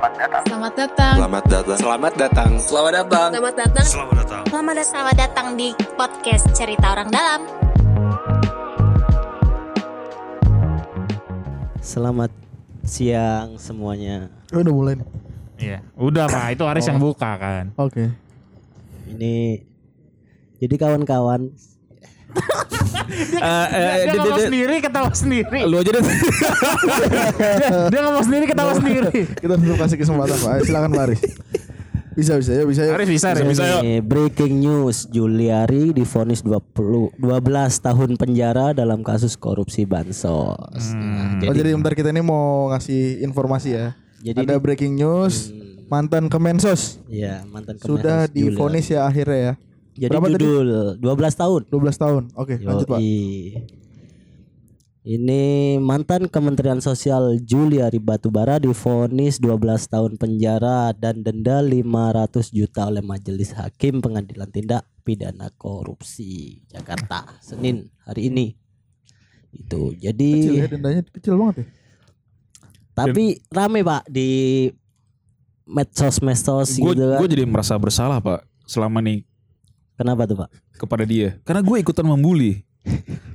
Selamat datang. Selamat datang. Selamat datang. Selamat datang. Selamat datang. Selamat datang. Selamat datang. Selamat datang. Selamat datang di podcast Cerita Orang Dalam. Selamat siang semuanya. Oh, udah mulai nih. Iya, udah pak. Itu Aris yang buka kan. Oke. Ini jadi kawan-kawan Eh, eh, Dia dia- ngomong dia- sendiri, ketawa sendiri. Lu aja deh. Dia ngomong sendiri, ketawa sendiri. Kita tetap kasih kesempatan Pak. Silakan Pak Aris. Bisa bisa ya bisa ya. Aris bisa, Aris. Bisa, yuk. ini breaking news Juliari divonis 20 12 tahun penjara dalam kasus korupsi bansos. Nah, Oh jadi bentar kita ini mau ngasih informasi ya. Jadi Ada ini- breaking news mantan Kemensos ya mantan sudah Kemensos Juliari. divonis ya akhirnya ya. Jadi Berapa tadi? judul 12 tahun. 12 tahun. Oke, lanjut Pak. Ini mantan Kementerian Sosial Juliari Batubara divonis 12 tahun penjara dan denda 500 juta oleh Majelis Hakim Pengadilan Tindak Pidana Korupsi Jakarta Senin hari ini. Itu. Jadi Kecil ya dendanya kecil banget ya. tapi rame Pak di medsos-medsos Gue gitu kan. jadi merasa bersalah pak selama nih Kenapa tuh Pak? kepada dia. Karena gue ikutan membuli.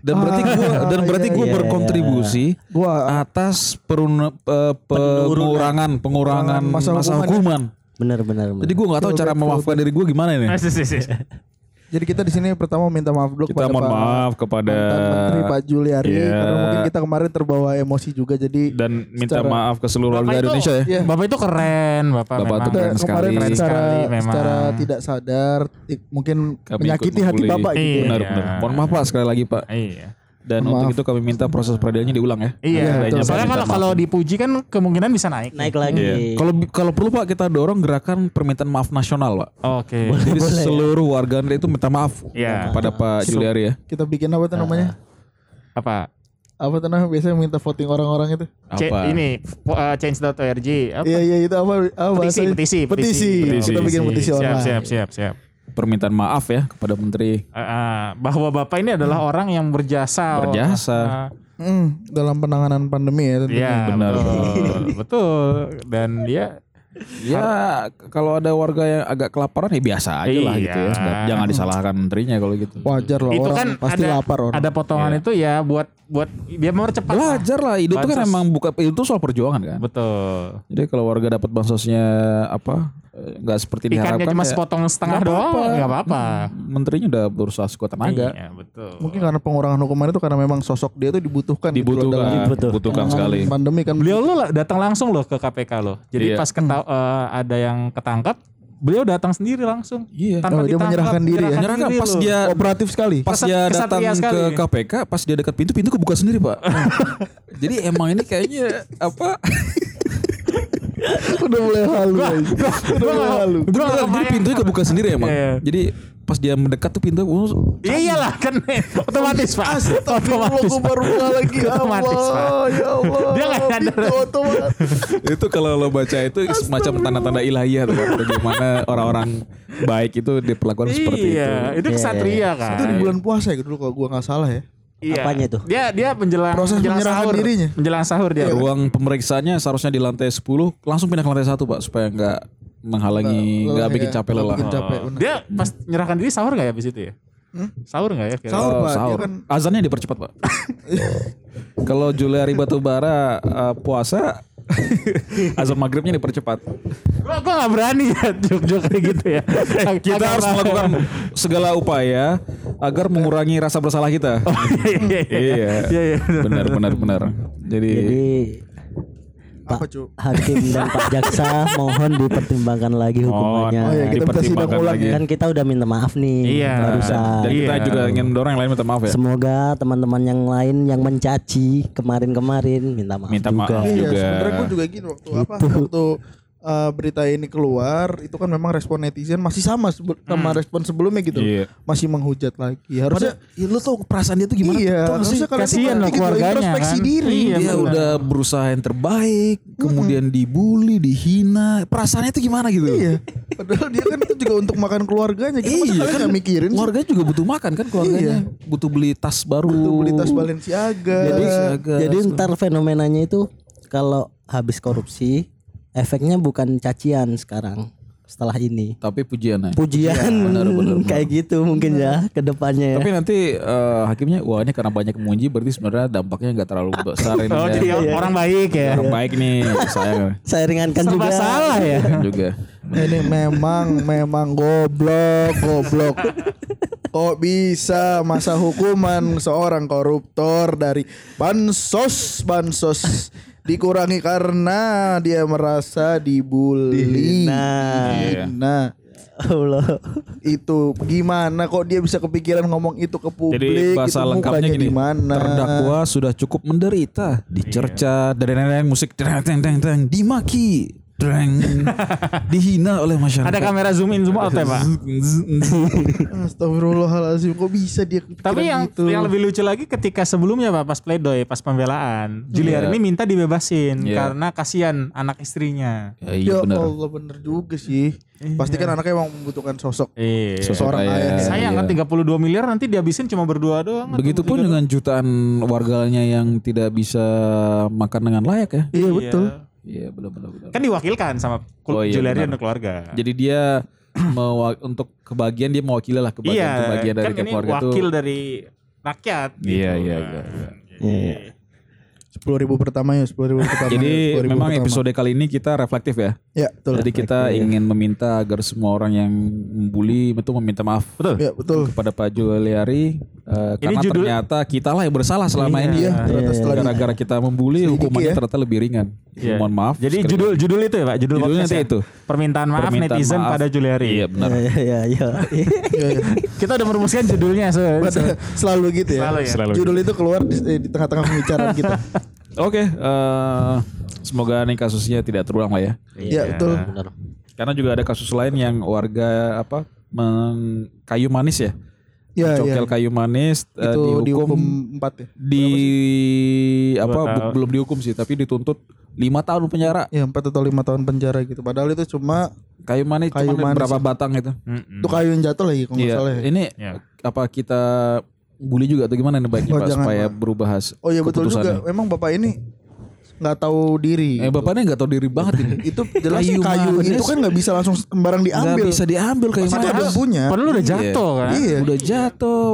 Dan berarti gue Ah, dan berarti iya, gue iya. berkontribusi Gua atas peruna, eh, pengurangan pengurangan Masa masa, hukuman ya. hukuman. Benar benar. Jadi gue nggak tahu cara memaafkan diri gue gimana ini. Jadi kita di sini pertama minta maaf dulu Kita kepada mohon Pak maaf kepada Menteri Pak Juliari Iya. karena mungkin kita kemarin terbawa emosi juga jadi dan minta secara- maaf ke seluruh warga Indonesia ya. Iya. Bapak itu keren, Bapak, Bapak memang. itu keren sekali. kemarin Keren secara sekali memang. secara tidak sadar mungkin Kami menyakiti hati bapak gitu. Iya. Benar benar. Mohon maaf Pak sekali lagi Pak. Iya. Dan Maaf. untuk itu kami minta proses peradilannya diulang ya. Iya, soalnya kalau kalau dipuji kan kemungkinan bisa naik. naik lagi. Iya. Kalau kalau perlu Pak kita dorong gerakan permintaan maaf nasional Pak. Oke. Jadi seluruh warga negara itu minta maaf Iya. pada Pak Juliari ya. Kita bikin apa tuh namanya? Apa? Apa tuh namanya biasanya minta voting orang-orang itu? C- Apa? ini uh, change.org apa? Iya iya itu apa? apa petisi, bahasanya? petisi, petisi. Petisi. Kita bikin petisi siap, online. siap, siap, siap. Permintaan maaf ya kepada Menteri Uh, uh, bahwa bapak ini adalah orang yang berjasa. Berjasa. Uh, Hmm, dalam penanganan pandemi ya tentunya. Iya, Benar. betul, betul. Dan dia Ya kalau ada warga yang agak kelaparan ya biasa aja lah Iya. gitu ya. Dan jangan disalahkan menterinya kalau gitu. Wajar lah itu orang kan pasti ada, lapar orang. Ada potongan Iya. itu ya buat buat biar mempercepat. lah. Belajar lah, itu kan emang bukan itu soal perjuangan kan. Betul. Jadi kalau warga dapat bansosnya apa eh, nggak seperti Ikannya diharapkan cuma ya, sepotong setengah nggak doang, nggak apa-apa. menterinya udah berusaha sekuat tenaga. Iya, betul. Mungkin karena pengurangan hukuman itu karena memang sosok dia itu dibutuhkan. gitu Dibutuhkan, Betul. dibutuhkan penanganan sekali. Pandemi kan. Beliau lah datang langsung loh ke KPK loh. Jadi Iya. pas keta- eh, ada yang ketangkap, beliau datang sendiri langsung. Iya. Tanpa Oh, dia menyerahkan diri ya? Menyerahkan pas loh. dia kooperatif sekali. pas dia datang sekali. ke KPK, pas dia dekat pintu, pintu kebuka sendiri pak. Jadi emang ini kayaknya apa? Udah mulai halu. Gua- guys. gua- Udah gua mulai halu. gua nggak jadi pintunya kebuka sendiri emang. Iya. Jadi pas dia mendekat tuh pintu, oh, Iya iyalah kan otomatis pak. Otomatis. Aku baru buka lagi. Otomatis, Pak. Allah, ya Allah. Dia nggak otomatis. itu kalau lo baca itu semacam tanda-tanda ilahiyah tuh bagaimana orang-orang baik itu diperlakukan seperti itu. Iya, itu kesatria kan. Itu di bulan puasa ya dulu kalau gua nggak salah ya. Iya. Apanya tuh? Dia dia menjelang Proses menjelang menyerahkan sahur. dirinya. Menjelang sahur dia. Ruang pemeriksaannya seharusnya di lantai 10 langsung pindah ke lantai satu pak supaya nggak menghalangi nggak bikin capek Nggak lelah. Bikin capek. bener. Dia pas menyerahkan diri sahur nggak ya abis itu ya? Sahur nggak ya? kira-kira? Sahur, Oh, Pak. Sahur. kan Azannya dipercepat pak. Kalau Juliari Batubara uh, puasa, azan maghribnya dipercepat. Gua gua nggak berani ya jok-jok kayak gitu ya. Kita harus melakukan segala upaya agar mengurangi rasa bersalah kita. Iya, iya, iya. Iya, iya. benar benar benar. Jadi, Jadi apa Pak cu? Hakim dan Pak Jaksa mohon dipertimbangkan lagi hukumannya. Oh iya, kita sidang dipertimbangkan ulang lagi. ya. Kan kita udah minta maaf nih Iya. barusan. dan kita Iya. juga ingin mendorong yang lain minta maaf ya. Semoga teman-teman yang lain yang mencaci kemarin-kemarin minta maaf Minta juga. maaf. Iya, juga. sebenarnya gue juga gini waktu apa waktu uh, berita ini keluar itu kan memang respon netizen masih sama sebe- sama respon sebelumnya gitu. Iya. Masih menghujat lagi. Harusnya ya, lu tau perasaan dia tuh gimana? Iya, gak sih? harusnya kalian tuh Kasihan loh ngerti gitu, keluarganya, introspeksi kan? diri. Iya, dia benar. udah berusaha yang terbaik, kemudian dibully, dihina. Perasaannya itu gimana gitu? Iya. Padahal dia kan itu juga untuk makan keluarganya gitu. Iya kan nggak mikirin sih? Keluarganya juga butuh makan kan keluarganya. Butuh beli tas baru. Tuh beli tas Balenciaga. Jadi Balenciaga, jadi ntar fenomenanya itu kalau habis korupsi efeknya bukan cacian sekarang setelah ini. Tapi pujian ya. Pujian kayak gitu mungkin ya ke depannya ya. Tapi nanti eh, hakimnya wah ini karena banyak memuji berarti sebenarnya dampaknya nggak terlalu besar ini. Oh, ya. dia orang baik ya. Orang baik nih saya Saya ringankan Serba juga. salah ya. juga. Ini memang memang goblok, goblok. Kok bisa masa hukuman seorang koruptor dari bansos bansos dikurangi karena dia merasa dibully. Dihina. Nah, Allah. itu gimana kok dia bisa kepikiran ngomong itu ke publik? Jadi bahasa itu lengkapnya gini. di mana? Terdakwa sudah cukup menderita, dicerca, dan musik teng teng teng teng, dimaki, teng, dihina oleh masyarakat. Ada kamera zoom in zoom out ya pak. Astagfirullahaladzim kok bisa dia Tapi yang gitu? yang lebih lucu lagi ketika sebelumnya pak pas pledoi pas pembelaan Juliari ini minta dibebasin Iya. karena kasihan anak istrinya. Ya, iya Ya benar. Allah bener juga sih. Pasti kan anaknya emang membutuhkan sosok Iya. Sosok seorang kayak- ayah. ya. Sayang kan Iya. 32 miliar nanti dihabisin cuma berdua doang. Begitupun dengan jutaan warganya yang tidak bisa makan dengan layak ya. Iya betul. Iya benar-benar. benar. Kan diwakilkan sama Oh, iya, Juliari benar. dan keluarga. Jadi dia untuk kebagian dia mewakili lah kebagian iya, kebagian dari kan ini keluarga itu. wakil dari rakyat. Iya, gitu iya, kan. iya, iya. Iya. Sepuluh ribu pertama ya, sepuluh ribu pertama. Jadi 10.000 memang pertama. episode kali ini kita reflektif ya. Ya betul. Jadi kita ingin meminta agar semua orang yang membuli itu meminta maaf Betul. Ya betul. kepada Pak Juliari eh, karena judul- ternyata kita lah yang bersalah selama Iya. ini ya. Di- Gara-gara kita membuli Selidiki hukumannya ya. ternyata lebih ringan. Iya. Mohon maaf. Jadi sekali judul judul itu ya Pak, judul Judulnya ya? itu. Permintaan maaf Permintaan netizen maaf. pada Juliari. Iya benar. Iya iya iya. Iya, iya. Kita udah merumuskan judulnya se- Selalu gitu ya. Selalu ya. Selalu Judul itu keluar di, di tengah-tengah pembicaraan kita. Oke, eh, semoga nih kasusnya tidak terulang lah ya. Iya betul. Benar. Karena juga ada kasus lain yang warga apa meng kayu manis ya. Iya iya. Cokel kayu manis eh, Itu dihukum, dihukum empat ya. di apa bu- belum dihukum sih tapi dituntut lima tahun penjara. Ya empat atau lima tahun penjara gitu. Padahal itu cuma Kayu manis Kayu cuma manis berapa ya. batang itu. Mm-mm. itu kayu yang jatuh lagi kalau nggak Iya. salah ya. Ini Iya. apa kita bully juga atau gimana nih baiknya Oh, Pak jangan, supaya Pak. berubah has Oh iya betul juga. Memang bapak ini nggak tahu diri. Eh bapaknya nggak tahu diri banget ini. itu jelas Kayu kayu, itu kan nggak bisa langsung sembarang diambil. bisa diambil kayu ada manis. punya. Padahal udah jatuh kan. Iya. Udah jatuh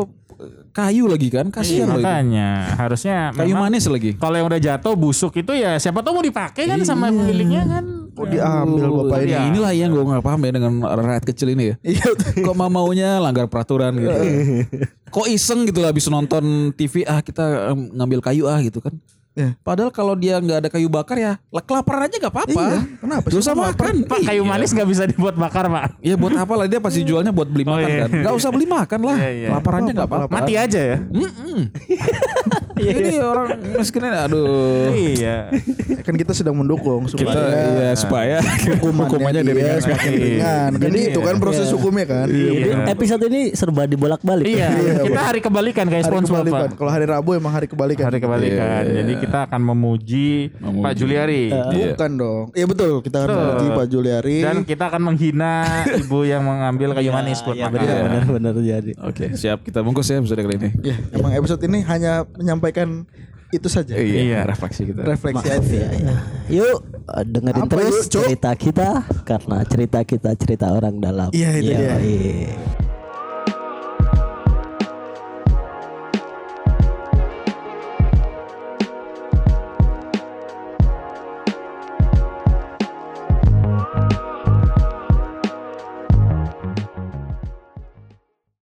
kayu lagi kan kasihan itu. Makanya harusnya Kayu memang manis lagi. kalau yang udah jatuh busuk itu ya siapa tahu mau dipakai kan sama pemiliknya kan. Kok diambil bapak ini? Iya. Inilah yang gue nggak paham ya dengan rakyat kecil ini ya. Iya. Kok mau maunya langgar peraturan gitu. Kok iseng gitu lah habis nonton TV ah kita ngambil kayu ah gitu kan. Iya. Padahal kalau dia nggak ada kayu bakar ya lah kelaparan aja nggak apa-apa. Iya, kenapa sih? Gak usah makan. Pak kayu Iya. manis nggak bisa dibuat bakar pak. Ya buat apa lah dia pasti jualnya buat beli Oh, makan iya. kan. Gak usah beli makan lah. Iya, iya. Kelaparannya nggak apa-apa. Mati aja ya. Mm-mm. Ini orang miskin ini aduh. iya. kan kita sedang mendukung supaya Kita iya supaya hukumannya, hukumannya dia diringankan. semakin ringan. Kan Jadi- itu kan proses Iya. hukumnya kan. Jadi episode ini serba dibolak-balik. Iya, kita hari kebalikan kayak Hari sponsor. Kalau hari Rabu emang hari kebalikan. Hari kebalikan. Iya. Jadi kita akan memuji, Memuji. Pak Juliari. Bukan dong. Iya betul. Kita akan memuji Pak Juliari. Dan kita akan menghina ibu yang mengambil kayu manis buat Iya makan. benar benar jadi. Oke, siap kita bungkus ya episode kali ini. Ya, emang episode ini hanya menyampaikan itu saja. Iya. refleksi kita. Refleksi Maaf aja. ya, ya. Yuk dengerin Apa terus yuk, cerita kita karena cerita kita cerita orang dalam. Iya, itu dia. iya.